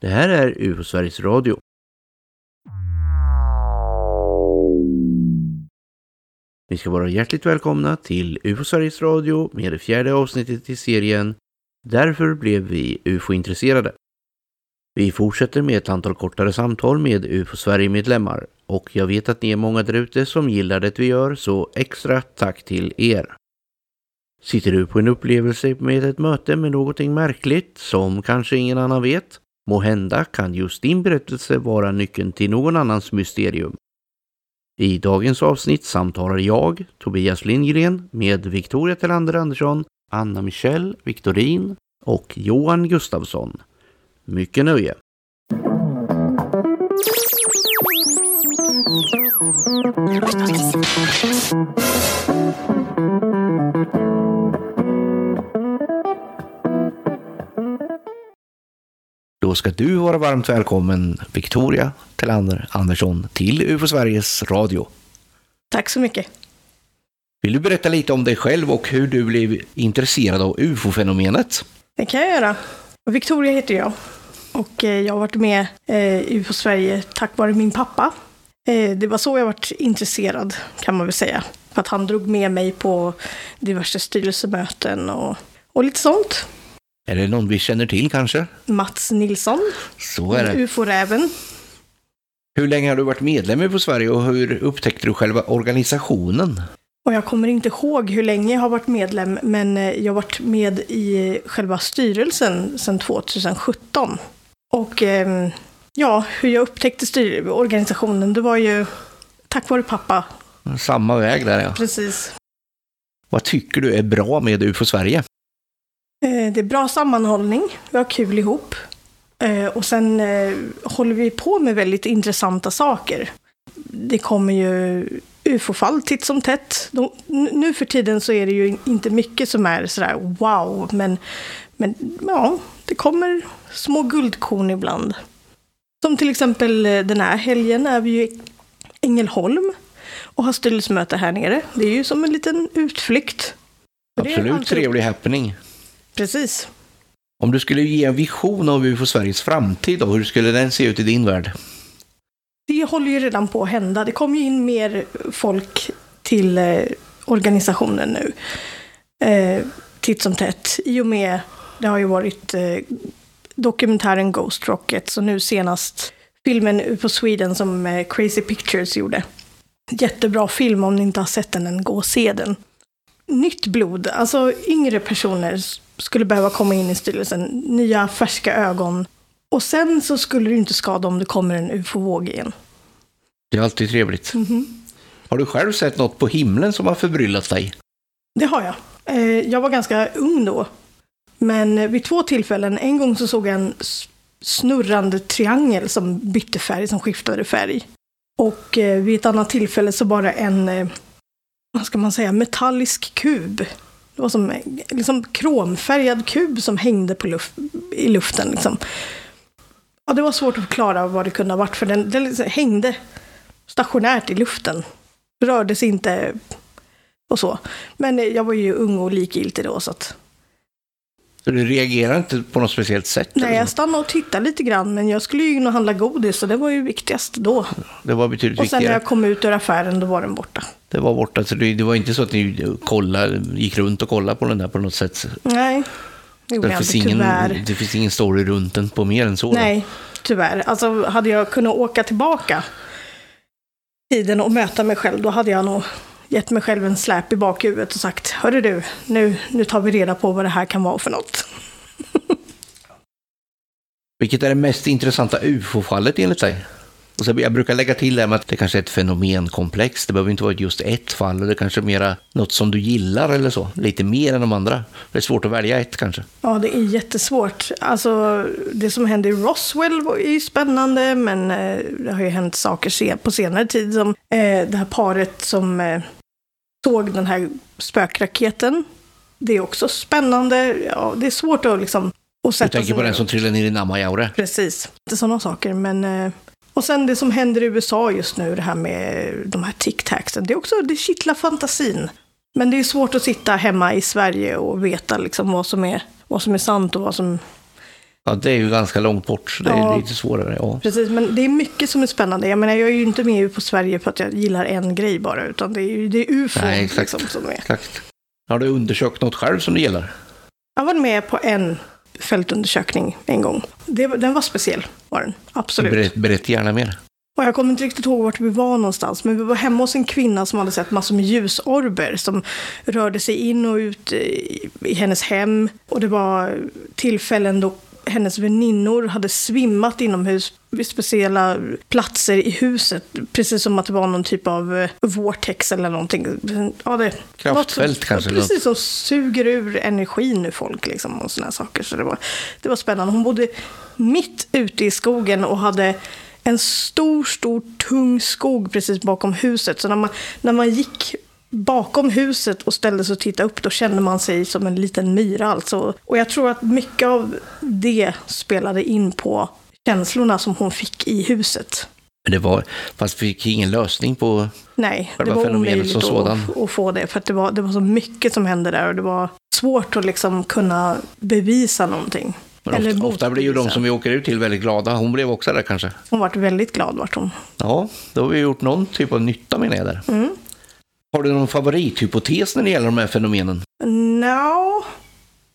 Det här är UFO Sveriges Radio. Ni ska vara hjärtligt välkomna till UFO Sveriges Radio med det fjärde avsnittet i serien Därför blev vi UFO-intresserade. Vi fortsätter med ett antal kortare samtal med UFO Sverige-medlemmar och jag vet att ni är många där ute som gillar det vi gör så extra tack till er. Sitter du på en upplevelse med ett möte med någonting märkligt som kanske ingen annan vet? Må hända kan just din berättelse vara nyckeln till någon annans mysterium. I dagens avsnitt samtalar jag, Tobias Lindgren, med Victoria Telander Andersson, Anna Michelle Victorin och Johan Gustafsson. Mycket nöje! Då ska du vara varmt välkommen, Victoria Telander Andersson, till UFO Sveriges Radio. Tack så mycket. Vill du berätta lite om dig själv och hur du blev intresserad av UFO-fenomenet? Det kan jag göra. Victoria heter jag. Och eh, jag har varit med eh, i UFO Sverige tack vare min pappa. Eh, det var så jag varit intresserad, kan man väl säga. För att han drog med mig på diverse styrelsemöten och, och lite sånt. Är det någon vi känner till kanske? Mats Nilsson, Så är det. UFO-räven. Hur länge har du varit medlem i UFO Sverige och hur upptäckte du själva organisationen? Och jag kommer inte ihåg hur länge jag har varit medlem, men eh, jag har varit med i själva styrelsen sedan 2017. Och eh, ja, hur jag upptäckte organisationen, det var ju tack vare pappa. Samma väg där ja. Precis. Vad tycker du är bra med UFO Sverige? Eh, det är bra sammanhållning, vi har kul ihop. Eh, och sen eh, håller vi på med väldigt intressanta saker. Det kommer ju ufo-fall titt som tätt. De, nu för tiden så är det ju inte mycket som är sådär wow, men, men ja, det kommer små guldkorn ibland. Som till exempel den här helgen är vi ju i Ängelholm och har styrelsemöte här nere. Det är ju som en liten utflykt. Absolut alltid- trevlig happening. Precis. Om du skulle ge en vision av UFO Sveriges framtid då, hur skulle den se ut i din värld? Det håller ju redan på att hända. Det kommer ju in mer folk till eh, organisationen nu. Eh, titt som tätt. I och med, det har ju varit eh, dokumentären Ghost Rocket. Så nu senast filmen på Sweden som eh, Crazy Pictures gjorde. Jättebra film om ni inte har sett den än, gå och se den. Nytt blod, alltså yngre personer skulle behöva komma in i styrelsen. Nya färska ögon. Och sen så skulle det inte skada om det kommer en ufo-våg igen. Det är alltid trevligt. Mhm. Har du själv sett något på himlen som har förbryllat dig? Det har jag. Eh, Jag var ganska ung då. Men eh, vid två tillfällen, en gång så såg jag en snurrande triangel som bytte färg, som skiftade färg. Och eh, vid ett annat tillfälle så det en, vad ska man säga, metallisk kub. Det var som en liksom kromfärgad kub som hängde på luft, i luften. Liksom. Ja, det var svårt att förklara vad det kunde ha varit, för den, den liksom hängde stationärt i luften. Rörde sig inte och så. Men jag var ju ung och likgiltig då, så att... Så du reagerar inte på något speciellt sätt? Nej, jag stannade och tittade lite grann, men jag skulle ju in och handla godis, så det var ju viktigast då. Det var betydligt Och sen när viktigare. jag kom ut ur affären, då var den borta. Det var borta, så det, det var inte så att ni kollade, gick runt och kollade på den där på något sätt? Nej, det gjorde Det jag inte, ingen, tyvärr. det finns ingen story runt den på mer än så? då? Nej, tyvärr. Alltså, hade jag kunnat åka tillbaka tiden och möta mig själv, då hade jag nog gett mig själv en släp i bakhuvudet och sagt, hörru du, nu, nu tar vi reda på vad det här kan vara för något. Vilket är det mest intressanta UFO-fallet enligt dig? Och så, jag brukar lägga till det här med att det kanske är ett fenomenkomplex. Det behöver inte vara just ett fall. Det kanske är mera något som du gillar eller så. Lite mer än de andra. Det är svårt att välja ett kanske. Ja, det är jättesvårt. Alltså, det som hände i Roswell var ju spännande, men eh, det har ju hänt saker på senare tid. Som eh, det här paret som eh, såg den här spökraketen. Det är också spännande. Ja, det är svårt att liksom... Du sätta tänker sig på den och- som trillade ner i Namajaure. Precis. Det är sådana saker. Men, eh, och sen det som händer i USA just nu, det här med de här tic-tacsen. Det är också, det kittlar fantasin. Men det är svårt att sitta hemma i Sverige och veta liksom vad som är, vad som är sant och vad som Ja, det är ju ganska långt bort, så det är Ja. lite svårare. Ja. Precis, men det är mycket som är spännande. Jag menar, jag är ju inte med på Sverige för att jag gillar en grej bara, utan det är ju det är UFO Nej, exakt. liksom, som är. Exakt. Har du undersökt något själv som du gillar? Jag var med på en fältundersökning en gång. Det, den var speciell, var den. Absolut. Berätt, berätta gärna mer. Och jag kommer inte riktigt ihåg vart vi var någonstans, men vi var hemma hos en kvinna som hade sett massor med ljusorber som rörde sig in och ut i, i hennes hem. Och det var tillfällen då hennes väninnor hade svimmat inomhus vid speciella platser i huset. Precis som att det var någon typ av eh, vortex eller någonting. Ja, det, Kraftfält något som, kanske, Precis, som suger ur energin ur folk liksom, och sådana saker. Så det var, det var spännande. Hon bodde mitt ute i skogen och hade en stor, stor, tung skog precis bakom huset. Så när man, när man gick bakom huset och ställde sig och tittade upp, då kände man sig som en liten myra. Alltså. Och jag tror att mycket av det spelade in på känslorna som hon fick i huset. Men det var, fast vi fick ingen lösning på... Nej, Själva det var fenomenet som sådan. att, att få det. För att det var, det var så mycket som hände där och det var svårt att liksom kunna bevisa någonting. Men Eller ofta, ofta blir ju de som vi åker ut till väldigt glada. Hon blev också där kanske. Hon vart väldigt glad vart hon. Ja, då har vi gjort någon typ av nytta menar jag där. Mm. Har du någon favorithypotes när det gäller de här fenomenen? No,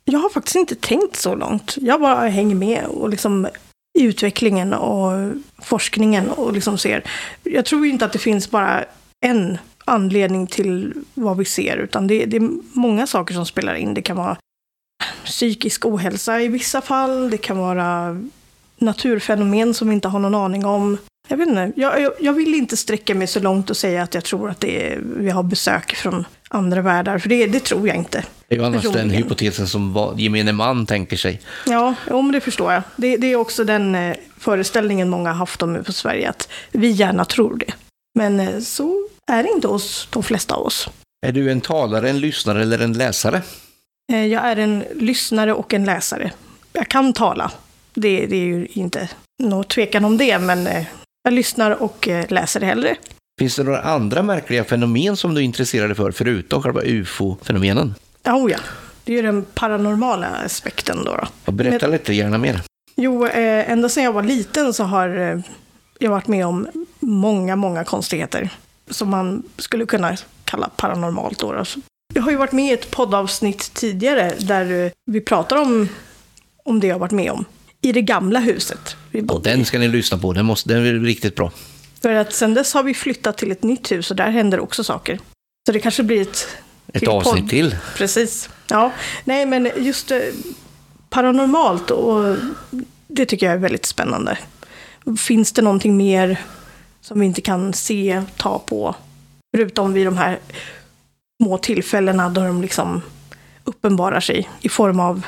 jag har faktiskt inte tänkt så långt. Jag bara hänger med och liksom i utvecklingen och forskningen och liksom ser. Jag tror ju inte att det finns bara en anledning till vad vi ser, utan det, det är många saker som spelar in. Det kan vara psykisk ohälsa i vissa fall, det kan vara naturfenomen som vi inte har någon aning om. Jag vet inte, jag, jag, jag vill inte sträcka mig så långt och säga att jag tror att är, vi har besök från andra världar, för det, det tror jag inte. Det är ju annars den hypotesen som gemene man tänker sig. Ja, men det förstår jag. Det, det är också den eh, föreställningen många har haft om på Sverige, att vi gärna tror det. Men eh, så är det inte hos de flesta av oss. Är du en talare, en lyssnare eller en läsare? Eh, jag är en lyssnare och en läsare. Jag kan tala. Det, det är ju inte något tvekan om det, men jag lyssnar och eh, läser hellre. Finns det några andra märkliga fenomen som du är intresserad för, förutom själva ufo-fenomenen? Oh, ja, det är ju den paranormala aspekten då. då. Berätta lite gärna mer. Jo, eh, ända sedan jag var liten så har eh, jag varit med om många, många konstigheter. Som man skulle kunna kalla paranormalt. Då. Alltså, Jag har ju varit med i ett poddavsnitt tidigare där eh, vi pratar om, om det jag varit med om. I det gamla huset Och den ska ni lyssna på, den, måste, den är riktigt bra. För att sen dess har vi flyttat till ett nytt hus och där händer också saker. Så det kanske blir ett... Ett till avsnitt podd. till. Precis. Ja, nej men just eh, paranormalt och det tycker jag är väldigt spännande. Finns det någonting mer som vi inte kan se, ta på? Förutom vid de här små tillfällena då de liksom uppenbarar sig i form av,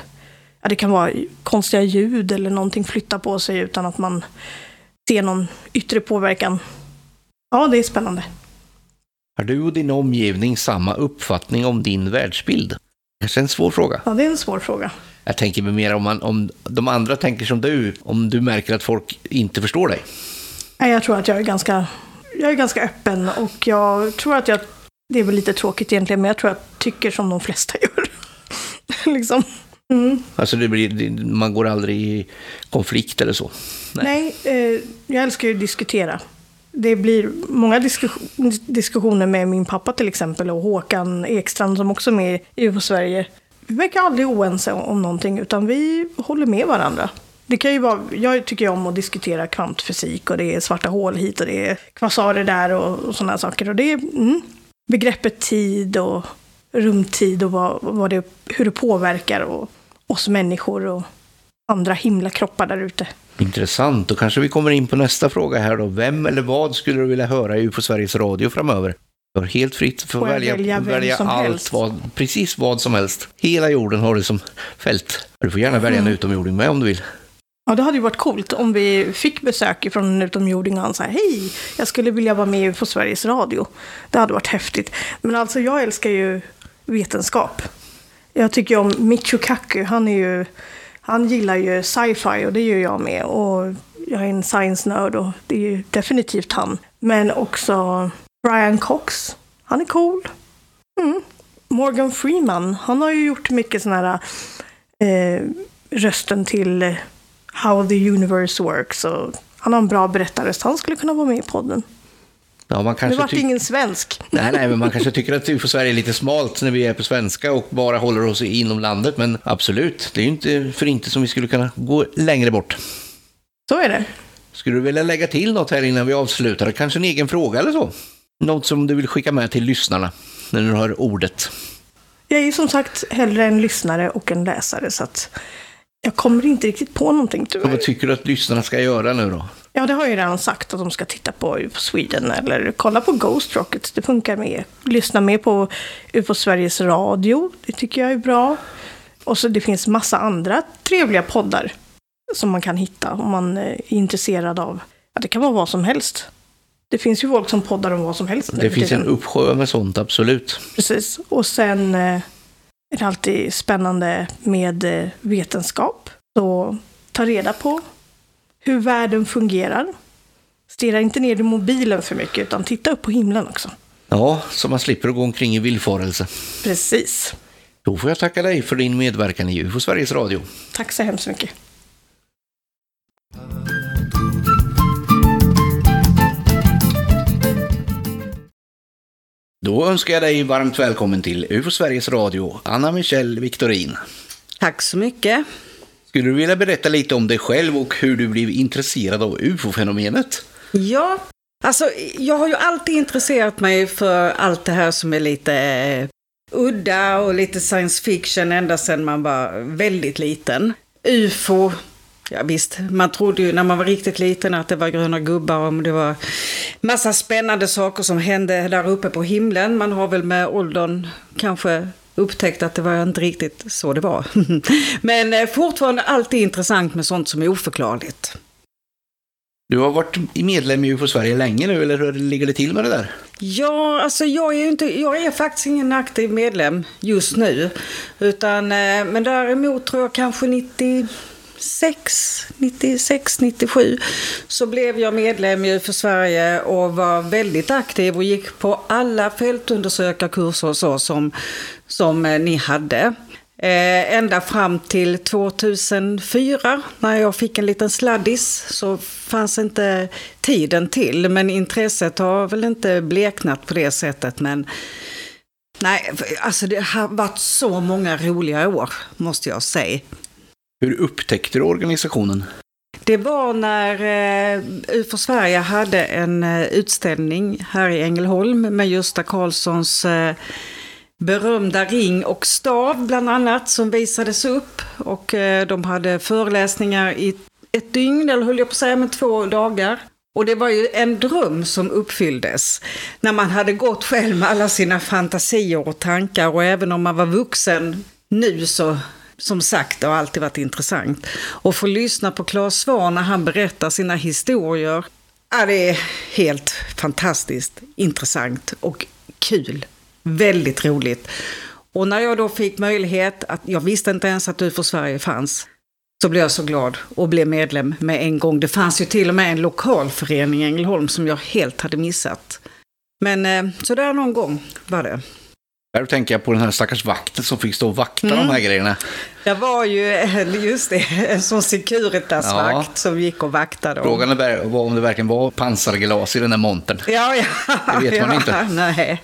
ja det kan vara konstiga ljud eller någonting flyttar på sig utan att man ser någon yttre påverkan. Ja, det är spännande. Har du och din omgivning samma uppfattning om din världsbild? Kanske en svår fråga. Ja, det är en svår fråga. Jag tänker mig mer om, man, om de andra tänker som du, om du märker att folk inte förstår dig. Nej, jag tror att jag är ganska, jag är ganska öppen och jag tror att jag, det är väl lite tråkigt egentligen, men jag tror att jag tycker som de flesta gör. liksom. Mm. Alltså det blir, man går aldrig i konflikt eller så. Nej, eh, jag älskar ju att diskutera. Det blir många diskussion, diskussioner med min pappa till exempel och Håkan Ekstrand som också är med i UFO Sverige. Vi verkar aldrig oense om, om någonting utan vi håller med varandra. Det kan ju vara, jag tycker ju om att diskutera kvantfysik och det är svarta hål hit och det är kvasarer där och, och sådana saker. Och det är mm, begreppet tid och rumtid och vad, vad det, hur det påverkar och, oss människor och andra himlakroppar där ute. Intressant. Då kanske vi kommer in på nästa fråga här då. Vem eller vad skulle du vilja höra i UFO Sveriges Radio framöver? Du har helt fritt för att välja, välja välja allt, helst? vad, precis vad som helst. Hela jorden har du som fält. Du får gärna välja en Mm. utomjording med om du vill. Ja, det hade ju varit coolt om vi fick besök från en utomjording och han sa hej, jag skulle vilja vara med på Sveriges Radio. Det hade varit häftigt. Men alltså, jag älskar ju vetenskap. Jag tycker ju om Michio Kaku, han är ju, han gillar ju sci-fi och det gör jag med. Och jag är en science-nörd och det är ju definitivt han. Men också Brian Cox, han är cool. Mm. Morgan Freeman, han har ju gjort mycket sådana här eh, rösten till how the universe works. Och han har en bra berättarröst. han skulle kunna vara med i podden. Ja, man Det kanske vart ty- ingen svensk. Nej, nej, men man kanske tycker att UFO Sverige är lite smalt när vi är på svenska och bara håller oss inom landet. Men absolut, det är ju inte för inte som vi skulle kunna gå längre bort. Så är det. Skulle du vilja lägga till något här innan vi avslutar? Kanske en egen fråga eller så? Något som du vill skicka med till lyssnarna när du har ordet? Jag är ju som sagt hellre en lyssnare och en läsare, så att jag kommer inte riktigt på någonting Och vad tyvärr. tycker du att lyssnarna ska göra nu då? Ja, det har jag ju redan sagt att de ska titta på UFO Sweden eller kolla på Ghost Rockets. Det funkar med. Lyssna mer på UFO Sveriges Radio. Det tycker jag är bra. Och så det finns massa andra trevliga poddar som man kan hitta om man är intresserad av. Ja, det kan vara vad som helst. Det finns ju folk som poddar om vad som helst. Det finns en uppsjö med sånt, absolut. Precis. Och sen eh, är det alltid spännande med eh, vetenskap. Så ta reda på hur världen fungerar. Stirra inte ner i mobilen för mycket, utan titta upp på himlen också. Ja, så man slipper gå omkring i villfarelse. Precis. Då får jag tacka dig för din medverkan i UFO Sveriges Radio. Tack så hemskt mycket. Då önskar jag dig varmt välkommen till UFO Sveriges Radio, Anna Michelle Victorin. Tack så mycket. Skulle du vilja berätta lite om dig själv och hur du blev intresserad av UFO-fenomenet? Ja, alltså jag har ju alltid intresserat mig för allt det här som är lite eh, udda och lite science fiction ända sedan man var väldigt liten. UFO, ja visst, man trodde ju när man var riktigt liten att det var gröna gubbar och det var massa spännande saker som hände där uppe på himlen. Man har väl med åldern kanske upptäckt att det var inte riktigt så det var. Men eh, fortfarande alltid intressant med sånt som är oförklarligt. Du har varit medlem i UFO Sverige länge nu, eller hur ligger det till med det där? Ja, alltså jag är, inte, jag är faktiskt ingen aktiv medlem just nu. Utan, eh, men däremot tror jag kanske 96, 96, 97 så blev jag medlem i för Sverige och var väldigt aktiv och gick på alla fältundersökarkurser och så som, som eh, ni hade. Eh, ända fram till 2004 när jag fick en liten sladdis så fanns inte tiden till. Men intresset har väl inte bleknat på det sättet. Men nej, alltså det har varit så många roliga år måste jag säga. Hur upptäckte du organisationen? Det var när eh, UFO Sverige hade en eh, utställning här i Ängelholm med Gösta Karlssons eh, berömda ring och stav bland annat som visades upp. Och de hade föreläsningar i ett dygn, eller höll jag på att säga, med två dagar. Och det var ju en dröm som uppfylldes. När man hade gått själv med alla sina fantasier och tankar och även om man var vuxen nu så som sagt, det har alltid varit intressant. Och få lyssna på Claes Svahn när han berättar sina historier. Ja, det är helt fantastiskt intressant och kul. Väldigt roligt. Och när jag då fick möjlighet att, jag visste inte ens att Du för Sverige fanns, så blev jag så glad och blev medlem med en gång. Det fanns ju till och med en lokalförening i Ängelholm som jag helt hade missat. Men sådär så där någon gång var det. Där tänker jag på den här stackars vakten som fick stå och vakta de här grejerna. Det var ju, just det, en sån Securitas-vakt Ja. som gick och vaktade. Frågan är om det verkligen var pansarglas i den här montern. Ja, ja. Det vet man ja, inte. Nej,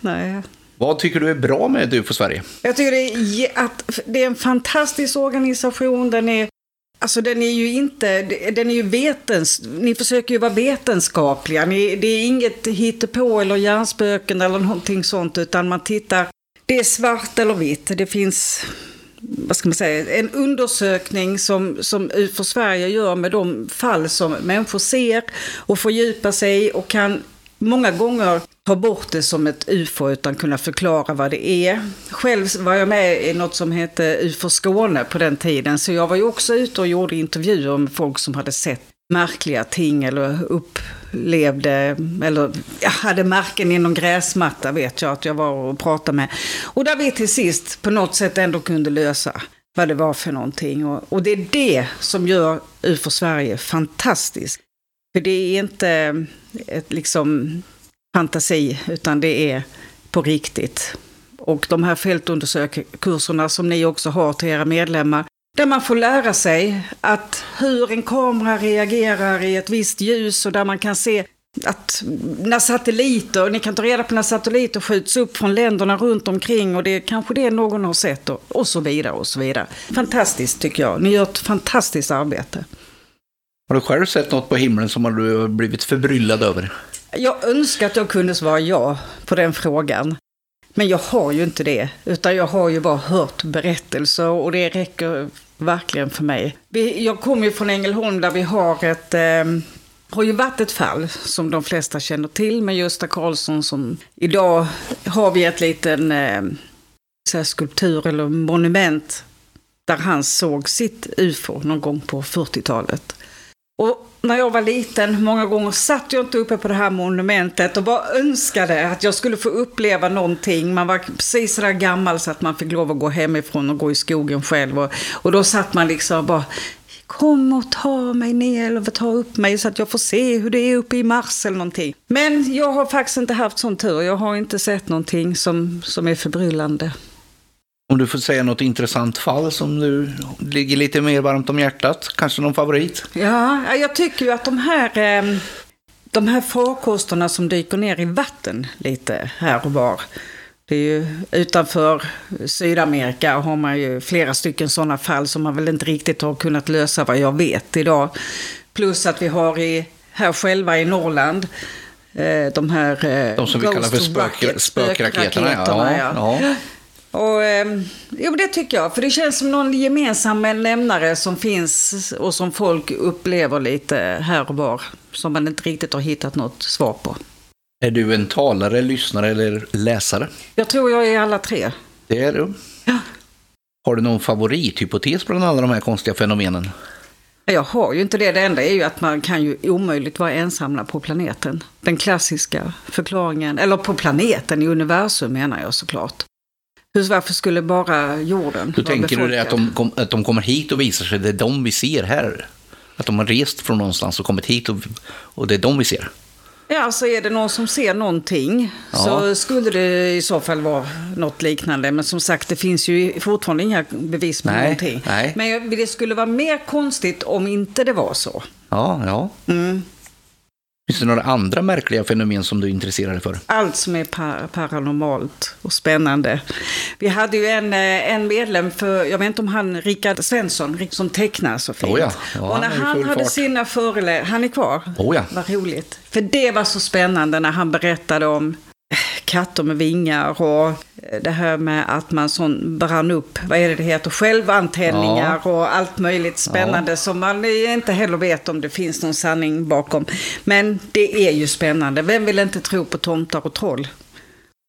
nej. Vad tycker du är bra med UFO Sverige? Jag tycker det är, att det är en fantastisk organisation. Den är, alltså den är ju inte, den är ju vetens, ni försöker ju vara vetenskapliga. Ni, det är inget hittepå eller hjärnspöken eller någonting sånt, utan man tittar, det är svart eller vitt. Det finns, vad ska man säga, en undersökning som, som för Sverige gör med de fall som människor ser och fördjupar sig i och kan många gånger ta bort det som ett UFO utan kunna förklara vad det är. Själv var jag med i något som hette UFO Skåne på den tiden, så jag var ju också ute och gjorde intervjuer med folk som hade sett märkliga ting eller upplevde, eller jag hade märken inom gräsmatta vet jag att jag var och pratade med. Och där vi till sist på något sätt ändå kunde lösa vad det var för någonting. Och, och det är det som gör UFO Sverige fantastiskt. För det är inte ett liksom fantasi, utan det är på riktigt. Och de här fältundersökkurserna som ni också har till era medlemmar, Där man får lära sig att hur en kamera reagerar i ett visst ljus och där man kan se att när satelliter, ni kan ta reda på när satelliter skjuts upp från länderna runt omkring och det kanske det någon har sett och, och så vidare och så vidare. Fantastiskt tycker jag. Ni gör ett fantastiskt arbete. Har du själv sett något på himlen som du blivit förbryllad över? Jag önskar att jag kunde svara ja på den frågan. Men jag har ju inte det, utan jag har ju bara hört berättelser och det räcker verkligen för mig. Jag kommer ju från Ängelholm där vi har ett eh, har ju varit ett fall som de flesta känner till med Gösta Karlsson som idag har vi ett liten eh, skulptur eller monument där han såg sitt UFO någon gång på 40-talet. Och när jag var liten, många gånger satt jag inte uppe på det här monumentet och bara önskade att jag skulle få uppleva någonting. Man var precis sådär gammal så att man fick lov att gå hemifrån och gå i skogen själv. Och, och då satt man liksom bara, kom och ta mig ner eller ta upp mig så att jag får se hur det är uppe i Mars eller någonting. Men jag har faktiskt inte haft sån tur. Jag har inte sett någonting som, som är förbryllande. Om du får säga något intressant fall som du ligger lite mer varmt om hjärtat, kanske någon favorit? Ja, jag tycker ju att de här, ehm, de här farkosterna som dyker ner i vatten lite här och var. Det är ju, utanför Sydamerika har man ju flera stycken sådana fall som man väl inte riktigt har kunnat lösa vad jag vet idag. Plus att vi har i, här själva i Norrland eh, de här... Eh, de som vi kallar för spök, spökraketerna. Ja, ja. ja. Och, eh, jo, det tycker jag. För det känns som någon gemensam nämnare som finns och som folk upplever lite här och var. Som man inte riktigt har hittat något svar på. Är du en talare, lyssnare eller läsare? Jag tror jag är alla tre. Det är du? Ja. Har du någon favorithypotes bland alla de här konstiga fenomenen? Jag har ju inte det. Det enda är ju att man kan ju omöjligt vara ensamma på planeten. Den klassiska förklaringen, eller på planeten i universum menar jag såklart. Hur, varför skulle bara jorden Hur tänker befolkad? du att de, kom, att de kommer hit och visar sig, det är de vi ser här? Att de har rest från någonstans och kommit hit och, och det är de vi ser? Ja, alltså är det någon som ser någonting ja. så skulle det i så fall vara något liknande. Men som sagt, det finns ju fortfarande inga bevis på nej, någonting. Nej. Men det skulle vara mer konstigt om inte det var så. Ja, ja. Mm. Finns det några andra märkliga fenomen som du är intresserad för? Allt som är par paranormalt och spännande. Vi hade ju en, eh, en medlem för, jag vet inte om han, Rickard Svensson, som tecknar så fint. Oh ja. Ja, och när han, hade fart. sina föreläsningar, han är kvar. Oh ja. Vad roligt. För det var så spännande när han berättade om katter med vingar och det här med att man sån brann upp, vad är det det heter, självantändningar ja. och allt möjligt spännande ja. som man inte heller vet om det finns någon sanning bakom. Men det är ju spännande. Vem vill inte tro på tomtar och troll?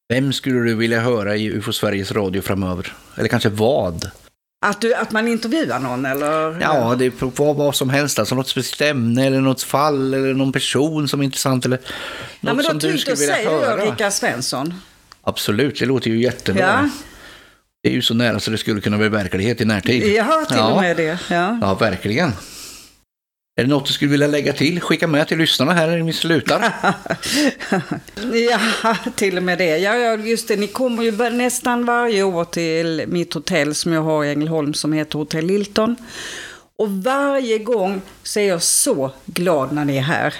Vem skulle du vilja höra i UFO Sveriges Radio framöver? Eller kanske vad? Att, du, att man intervjuar någon eller? Ja, det är på vad som helst. Alltså något speciellt ämne eller något fall eller någon person som är intressant. Eller något ja, men då som du skulle vilja höra. Då säger jag Rickard Svensson. Absolut, det låter ju jättebra. Ja. Det är ju så nära så det skulle kunna bli verklighet i närtid. Ja, till och med det. Ja, ja verkligen. Är det något du skulle vilja lägga till? Skicka med till lyssnarna här när vi slutar. ja, till och med det. Ja, just det. Ni kommer ju nästan varje år till mitt hotell som jag har i Ängelholm som heter Hotell Lilton. Och varje gång så är jag så glad när ni är här.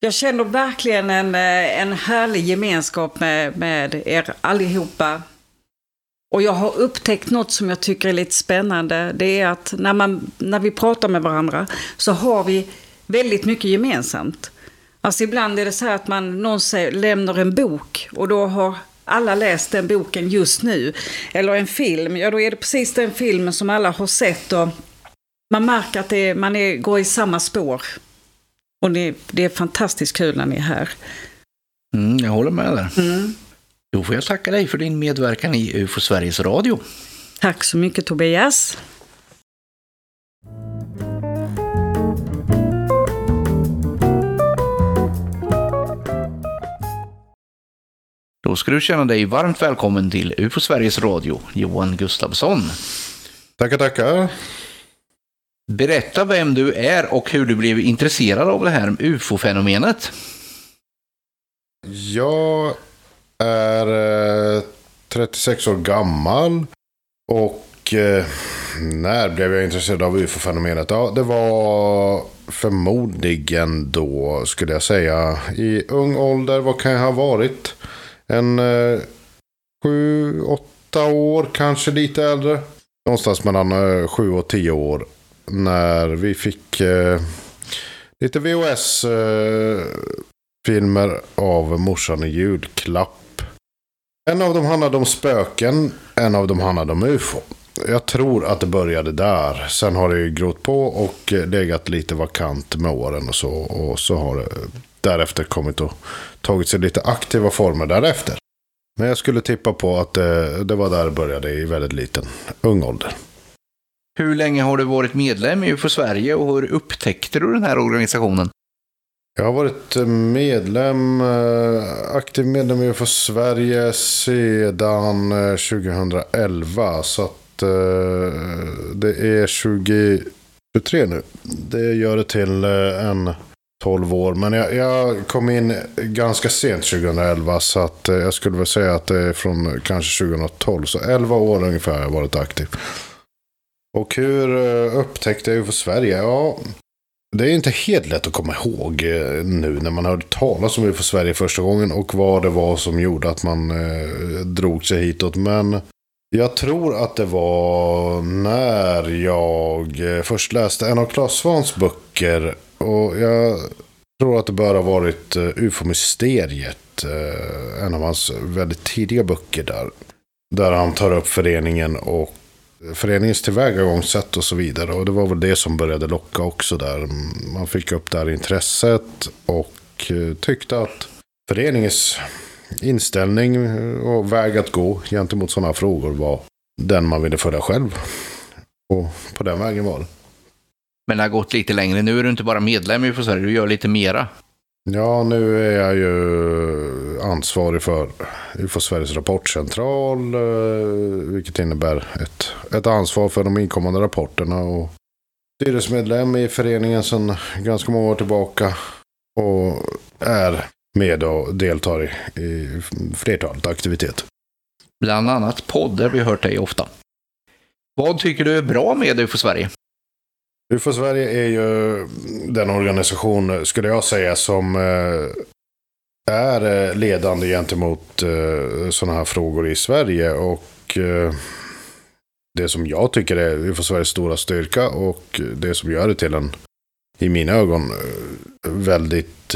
Jag känner verkligen en, eh, en härlig gemenskap med, med er allihopa. Och jag har upptäckt något som jag tycker är lite spännande. Det är att när, man, när vi pratar med varandra så har vi väldigt mycket gemensamt. Alltså ibland är det så här att man, någon säger, lämnar en bok och då har alla läst den boken just nu. Eller en film, ja då är det precis den filmen som alla har sett och man märker att är, man är, går i samma spår. Och det, det, är fantastiskt kul när ni är här. Mm, jag håller med där. Mm. Då får jag tacka dig för din medverkan i UFO Sveriges Radio. Tack så mycket Tobias. Då ska du känna dig varmt välkommen till UFO Sveriges Radio, Johan Gustafsson. Tackar, tackar. Berätta vem du är och hur du blev intresserad av det här UFO-fenomenet. Jag är eh, 36 år gammal och eh, när blev jag intresserad av ufo-fenomenet? Ja, det var förmodligen då, skulle jag säga, i ung ålder. Vad kan jag ha varit? En eh, sju, åtta år, kanske lite äldre. Någonstans mellan eh, sju och tio år. När vi fick eh, lite VHS-filmer eh, av morsan i julklapp. En av dem handlade om spöken, en av dem handlade om ufo. Jag tror att det började där. Sen har det ju grott på och legat lite vakant med åren och så. Och så har det därefter kommit och tagit sig lite aktiva former därefter. Men jag skulle tippa på att det, det var där det började i väldigt liten, ung ålder. Hur länge har du varit medlem i UFO Sverige och hur upptäckte du den här organisationen? Jag har varit medlem, eh, aktiv medlem i UFO Sverige sedan eh, 2011. Så att eh, det är 2023 nu. Det gör det till en 12 år. Men jag, jag, kom in ganska sent 2011. Så att jag skulle väl säga att det är från kanske 2012. Så 11 år ungefär har jag varit aktiv. Och hur upptäckte jag UFO Sverige? Ja, det är inte helt lätt att komma ihåg eh, nu när man hörde talas om UFO Sverige första gången och vad det var som gjorde att man eh, drog sig hitåt. Men jag tror att det var när jag eh, först läste en av Claes Svans böcker. Och jag tror att det bör ha varit eh, UFO-mysteriet. En av hans väldigt tidiga böcker där. Där han tar upp föreningen och föreningens tillvägagångssätt och så vidare. Och det var väl det som började locka också där. Man fick upp det här intresset och eh, tyckte att föreningens inställning eh, och väg att gå gentemot sådana frågor var den man ville följa själv. Och på den vägen var det. Men det har gått lite längre. Nu är du inte bara medlem i Sverige, du gör lite mera. Ja, nu är jag ju ansvarig för UFO Sveriges rapportcentral. Eh, vilket innebär ett, ett ansvar för de inkommande rapporterna. Och styrelsemedlem i föreningen sedan ganska många år tillbaka. Och är med och deltar i, i flertalet aktiviteter. Bland annat poddar vi hört dig ofta. Vad tycker du är bra med UFO Sverige? UFO Sverige är ju den organisation, skulle jag säga, som eh, är eh, ledande gentemot eh, sådana här frågor i Sverige. Och det som jag tycker är UFO Sveriges stora styrka och det som gör det till en, i mina ögon, väldigt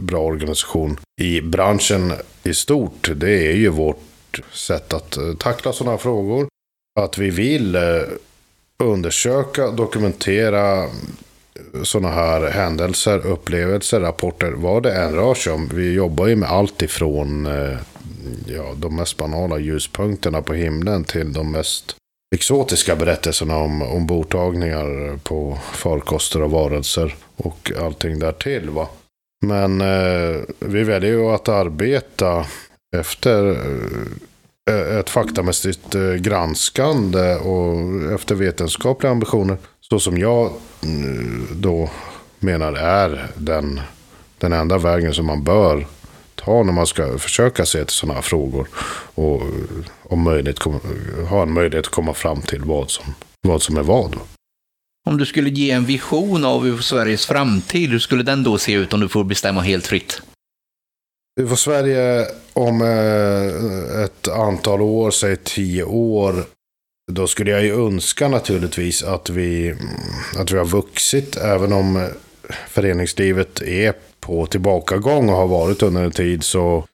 bra organisation i branschen i stort. Det är ju vårt sätt att tackla sådana här frågor. Att vi vill undersöka, dokumentera eh, sådana här händelser, upplevelser, rapporter, vad det än rör sig om. Vi jobbar ju med allt ifrån eh, ja, de mest banala ljuspunkterna på himlen till de mest exotiska berättelserna om ombordtagningar på farkoster och varelser och allting därtill. Va? Men eh, vi väljer ju att arbeta efter Eh, Eh, ett faktamässigt eh, granskande och efter vetenskapliga ambitioner. Så som jag mm, då menar är den, den enda vägen som man bör ta när man ska försöka se till sådana här frågor. Och eh, om möjligt ha en möjlighet att komma fram till vad som, vad som är vad. Om du skulle ge en vision av Sveriges framtid, hur skulle den då se ut om du får bestämma helt fritt? Vi får Sverige om eh, ett antal år, säg tio år. Då skulle jag ju önska naturligtvis att vi, mm, att vi har vuxit, även om eh, föreningslivet är på tillbakagång och har varit under en tid. Så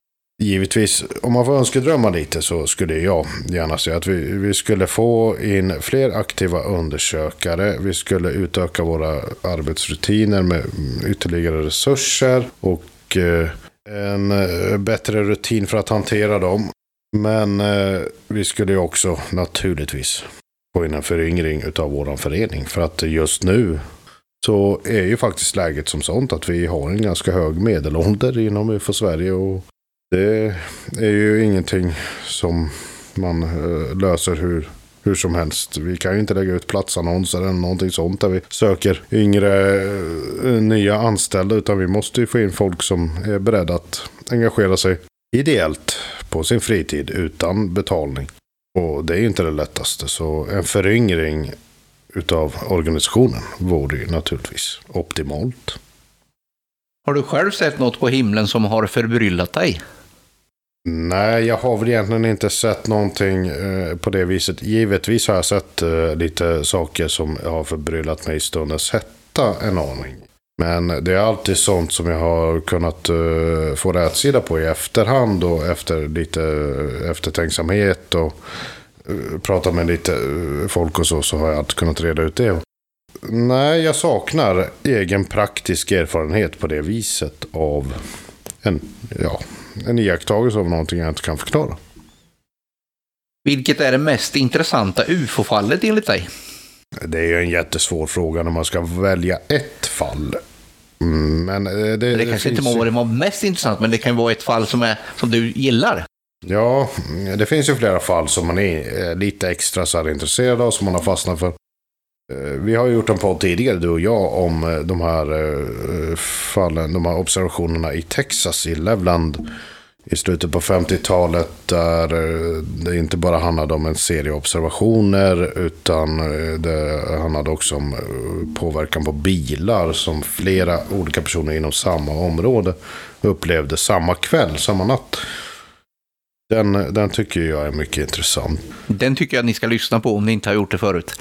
givetvis, om man får önskedrömma lite så skulle jag gärna säga att vi, vi skulle få in fler aktiva undersökare. Vi skulle utöka våra arbetsrutiner med mm, ytterligare resurser. Och eh, en eh, bättre rutin för att hantera dem. Men eh, vi skulle ju också naturligtvis få in en föryngring av vår förening. För att just nu så är ju faktiskt läget som sånt att vi har en ganska hög medelålder inom UFO Sverige. Och det är ju ingenting som man eh, löser hur hur som helst. Vi kan ju inte lägga ut platsannonser eller någonting sånt där vi söker yngre eh, nya anställda. Utan vi måste ju få in folk som är beredda att engagera sig ideellt på sin fritid utan betalning. Och det är ju inte det lättaste. Så en föryngring utav organisationen vore ju naturligtvis optimalt. Har du själv sett något på himlen som har förbryllat dig? Nej, jag har väl egentligen inte sett någonting eh, på det viset. Givetvis har jag sett eh, lite saker som har förbryllat mig i stundens hetta en aning. Men det är alltid sånt som jag har kunnat eh, få rätsida på i efterhand och efter lite eh, eftertänksamhet och uh, prata med lite eh, folk och så, så har jag alltid kunnat reda ut det. Nej, jag saknar egen praktisk erfarenhet på det viset av en, ja, en iakttagelse av någonting jag inte kan förklara. Vilket är det mest intressanta ufo-fallet enligt dig? Det är ju en jättesvår fråga när man ska välja ett fall. Mm, men eh, det, det, det kanske inte vara mest intressant, men det kan vara ett fall som, är, som du gillar. Ja, det finns ju flera fall som man är eh, lite extra så intresserad av, som man har fastnat för. Eh, vi har gjort en podd tidigare, du och jag, om eh, de här eh, fallen, de här observationerna i Texas, i Levland i slutet på 50-talet där det inte bara handlade om en serie observationer utan det handlade också om påverkan på bilar som flera olika personer inom samma område upplevde samma kväll, samma natt. Den, den tycker jag är mycket intressant. Den tycker jag ni ska lyssna på om ni inte har gjort det förut.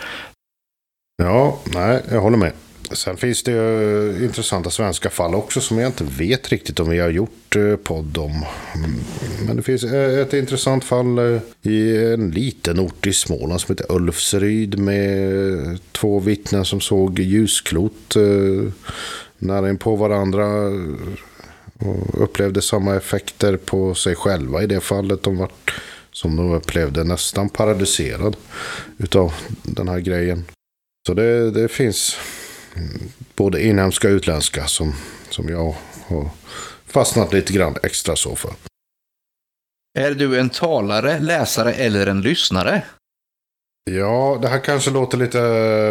Ja, nej, jag håller med. Sen finns det ju intressanta svenska fall också som jag inte vet riktigt om vi har gjort eh, podd om. Mm, men det finns eh, ett intressant fall eh, i en liten ort i Småland som heter Ulfsryd med två vittnen som såg ljusklot nära in på varandra och upplevde samma effekter på sig själva i det fallet. De var som de upplevde nästan paralyserad utav den här grejen. Så det, det finns både inhemska och utländska som, som jag har fastnat lite grann extra så för. Är du en talare, läsare eller en lyssnare? Ja, det här kanske låter lite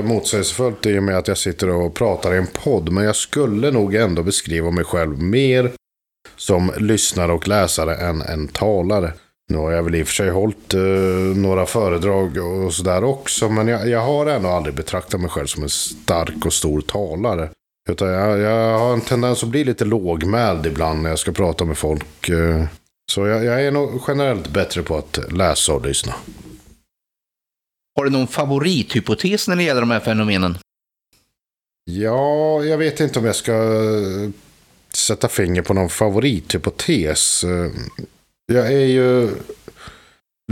motsägelsefullt i och med att jag sitter och pratar i en podd. Men jag skulle nog ändå beskriva mig själv mer som lyssnare och läsare än en talare. Nu har jag väl i och för sig hållit uh, några föredrag och sådär också. Men jag, jag, har ändå aldrig betraktat mig själv som en stark och stor talare. Utan jag, jag har en tendens att bli lite lågmäld ibland när jag ska prata med folk. Uh, så jag, jag, är nog generellt bättre på att läsa och lyssna. Har du någon favorithypotes när det gäller de här fenomenen? Ja, jag vet inte om jag ska sätta finger på någon favorithypotes. Jag är ju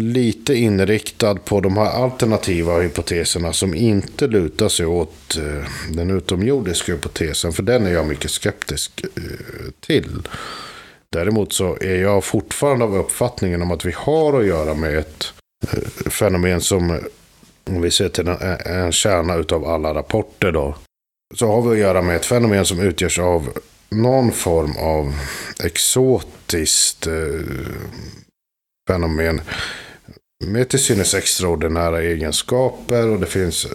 lite inriktad på de här alternativa hypoteserna som inte lutar sig åt eh, den utomjordiska hypotesen. För den är jag mycket skeptisk eh, till. Däremot så är jag fortfarande av uppfattningen om att vi har att göra med ett eh, fenomen som, om vi ser till en kärna av alla rapporter då, så har vi att göra med ett fenomen som utgörs av någon form av exotiskt eh, fenomen med till synes extraordinära egenskaper och det finns eh,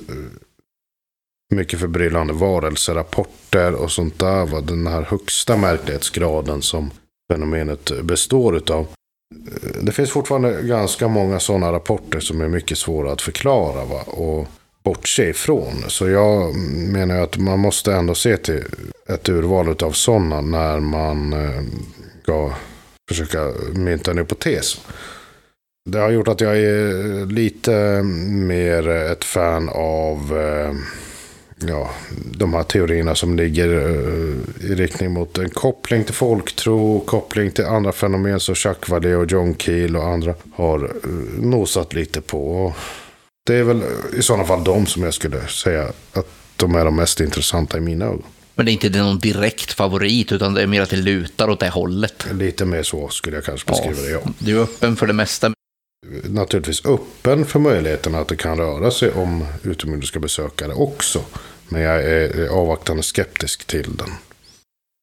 mycket förbryllande varelserapporter och sånt där. Vad den här högsta märklighetsgraden som fenomenet består utav. Eh, det finns fortfarande ganska många sådana rapporter som är mycket svåra att förklara. Va? Och bortse ifrån. Så jag menar att man måste ändå se till ett urval av sådana när man eh, ska försöka mynta en hypotes. Det har gjort att jag är eh, lite mer ett fan av eh, ja, de här teorierna som ligger i riktning mot en koppling till folktro, koppling till andra fenomen som Jacques Vallée och John Keel och andra har nosat lite på. Det är väl i sådana fall de som jag skulle säga att de är de mest intressanta i mina ögon. Men det är inte någon direkt favorit, utan det är mer att det lutar åt det hållet. Lite mer så skulle jag kanske beskriva ja, det, ja. Du är öppen för det mesta. Naturligtvis öppen för möjligheten att det kan röra sig om utomjordiska besökare också. Men jag är avvaktande skeptisk till den.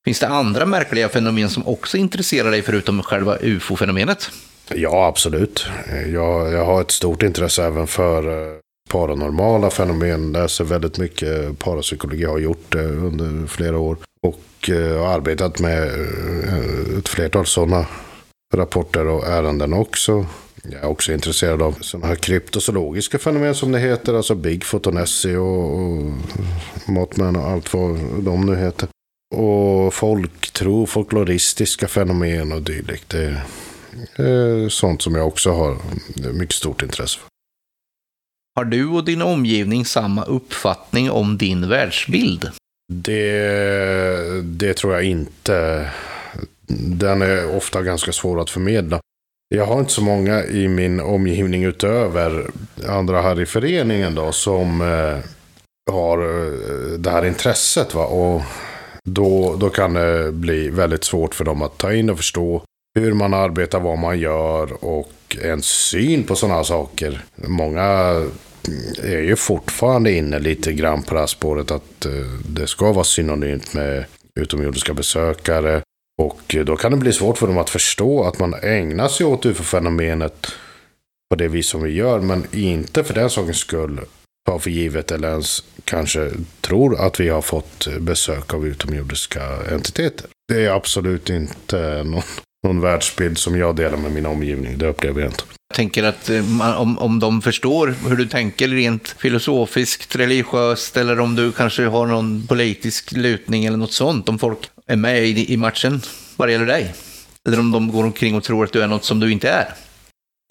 Finns det andra märkliga fenomen som också intresserar dig förutom själva ufo-fenomenet? Ja, absolut. Jag, jag har ett stort intresse även för eh, paranormala fenomen. Läser väldigt mycket parapsykologi. Har gjort det under flera år. Och eh, har arbetat med eh, ett flertal sådana rapporter och ärenden också. Jag är också intresserad av sådana här kryptozoologiska fenomen som det heter. Alltså Bigfoot och Nessie och, och Mothman och allt vad de nu heter. Och folktro, folkloristiska fenomen och dylikt. Det är sånt som jag också har mycket stort intresse för. Har du och din omgivning samma uppfattning om din världsbild? Det, det tror jag inte. Den är ofta ganska svår att förmedla. Jag har inte så många i min omgivning utöver andra här i föreningen då som eh, har eh, det här intresset. Va? Och då, då kan det bli väldigt svårt för dem att ta in och förstå hur man arbetar, vad man gör och en syn på sådana saker. Många är ju fortfarande inne lite grann på det här spåret att eh, det ska vara synonymt med utomjordiska besökare. Och eh, då kan det bli svårt för dem att förstå att man ägnar sig åt ufo-fenomenet på det vis som vi gör, men inte för den sakens skull ta för givet eller ens kanske tror att vi har fått eh, besök av utomjordiska entiteter. Det är absolut inte någon, någon världsbild som jag delar med min omgivning. Det upplever jag inte. Jag tänker att eh, om, om de förstår hur du tänker rent filosofiskt, religiöst eller om du kanske har någon politisk lutning eller något sånt. Om folk är med i, i matchen vad det gäller dig. Eller om de går omkring och tror att du är något som du inte är.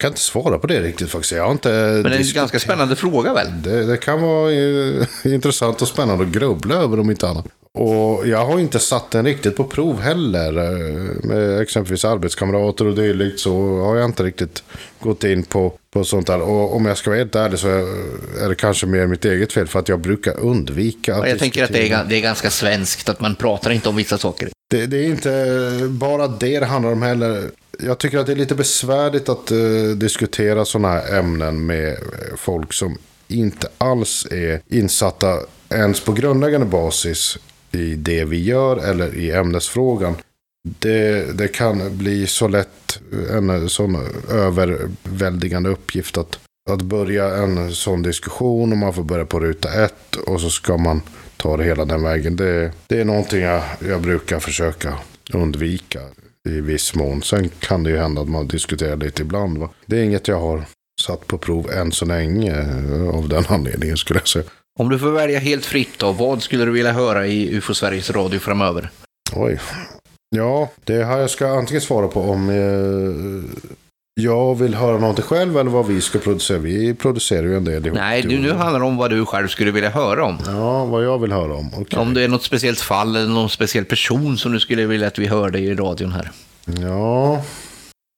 Jag kan inte svara på det riktigt faktiskt. Jag har inte Men det är en ganska spännande fråga väl? Det, det kan vara eh, intressant och spännande att grubbla över om inte annat. Och jag har inte satt den riktigt på prov heller. Eh, med exempelvis arbetskamrater och dylikt så har jag inte riktigt gått in på, på sånt där. Och om jag ska vara helt ärlig så är det kanske mer mitt eget fel för att jag brukar undvika att Jag tänker att det är, det är ganska svenskt att man pratar inte om vissa saker. Det, det, är inte bara det det handlar om heller. Jag tycker att det är lite besvärligt att uh, diskutera sådana här ämnen med folk som inte alls är insatta ens på grundläggande basis i det vi gör eller i ämnesfrågan. Det, det kan bli så lätt en sån överväldigande uppgift att, att börja en sån diskussion och man får börja på ruta ett och så ska man ta det hela den vägen. Det, det är någonting jag, jag brukar försöka undvika i viss mån. Sen kan det ju hända att man diskuterar lite ibland. Va? Det är inget jag har satt på prov än så länge eh, av den anledningen skulle jag säga. Om du får välja helt fritt då, vad skulle du vilja höra i UFO Sveriges Radio framöver? Oj. Ja, det har jag ska antingen svara på om eh, jag vill höra någonting själv eller vad vi ska producera. Vi producerar ju en del ihop. Nej, du, nu handlar det om vad du själv skulle vilja höra om. Ja, vad jag vill höra om. Okay. Om det är något speciellt fall eller någon speciell person som du skulle vilja att vi hörde i radion här. Ja,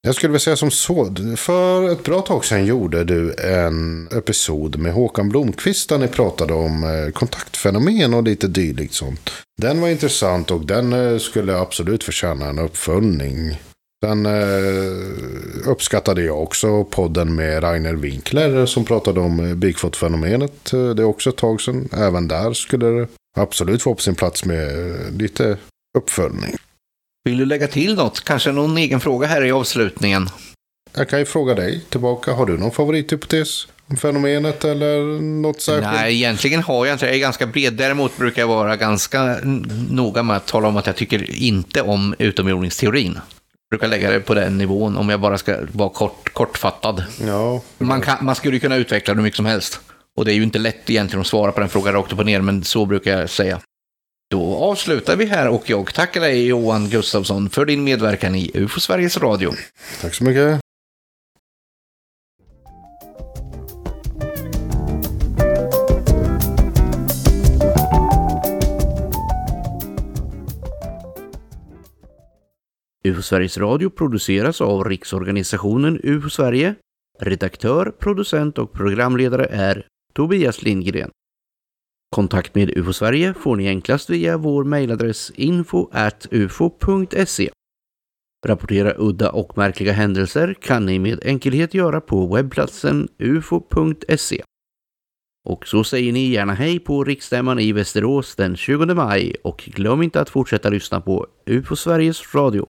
jag skulle vilja säga som så. För ett bra tag sedan gjorde du en episod med Håkan Blomqvist där ni pratade om eh, kontaktfenomen och lite dylikt sånt. Den var intressant och den eh, skulle absolut förtjäna en uppföljning. Sen eh, uppskattade jag också podden med Rainer Winkler som pratade om eh, Bigfoot-fenomenet. Det är också ett tag sedan. Även där skulle det absolut få på sin plats med lite uppföljning. Vill du lägga till något? Kanske någon egen fråga här i avslutningen? Jag kan ju fråga dig tillbaka. Har du någon favorithypotes om fenomenet eller något särskilt? Nej, egentligen har jag inte Jag är ganska bred. Däremot brukar jag vara ganska noga med att tala om att jag tycker inte om utomjordingsteorin. Jag brukar lägga det på den nivån om jag bara ska vara kort, kortfattad. Ja. Man, kan, man skulle kunna utveckla det hur mycket som helst. Och det är ju inte lätt egentligen att svara på den frågan rakt upp och ner, men så brukar jag säga. Då avslutar vi här och jag tackar dig Johan Gustafsson för din medverkan i UFO Sveriges Radio. Tack så mycket. UFO Sveriges Radio produceras av Riksorganisationen UFO Sverige. Redaktör, producent och programledare är Tobias Lindgren. Kontakt med UFO Sverige får ni enklast via vår mejladress info.ufo.se. Rapportera udda och märkliga händelser kan ni med enkelhet göra på webbplatsen ufo.se. Och så säger ni gärna hej på riksstämman i Västerås den 20 maj och glöm inte att fortsätta lyssna på UFO Sveriges Radio.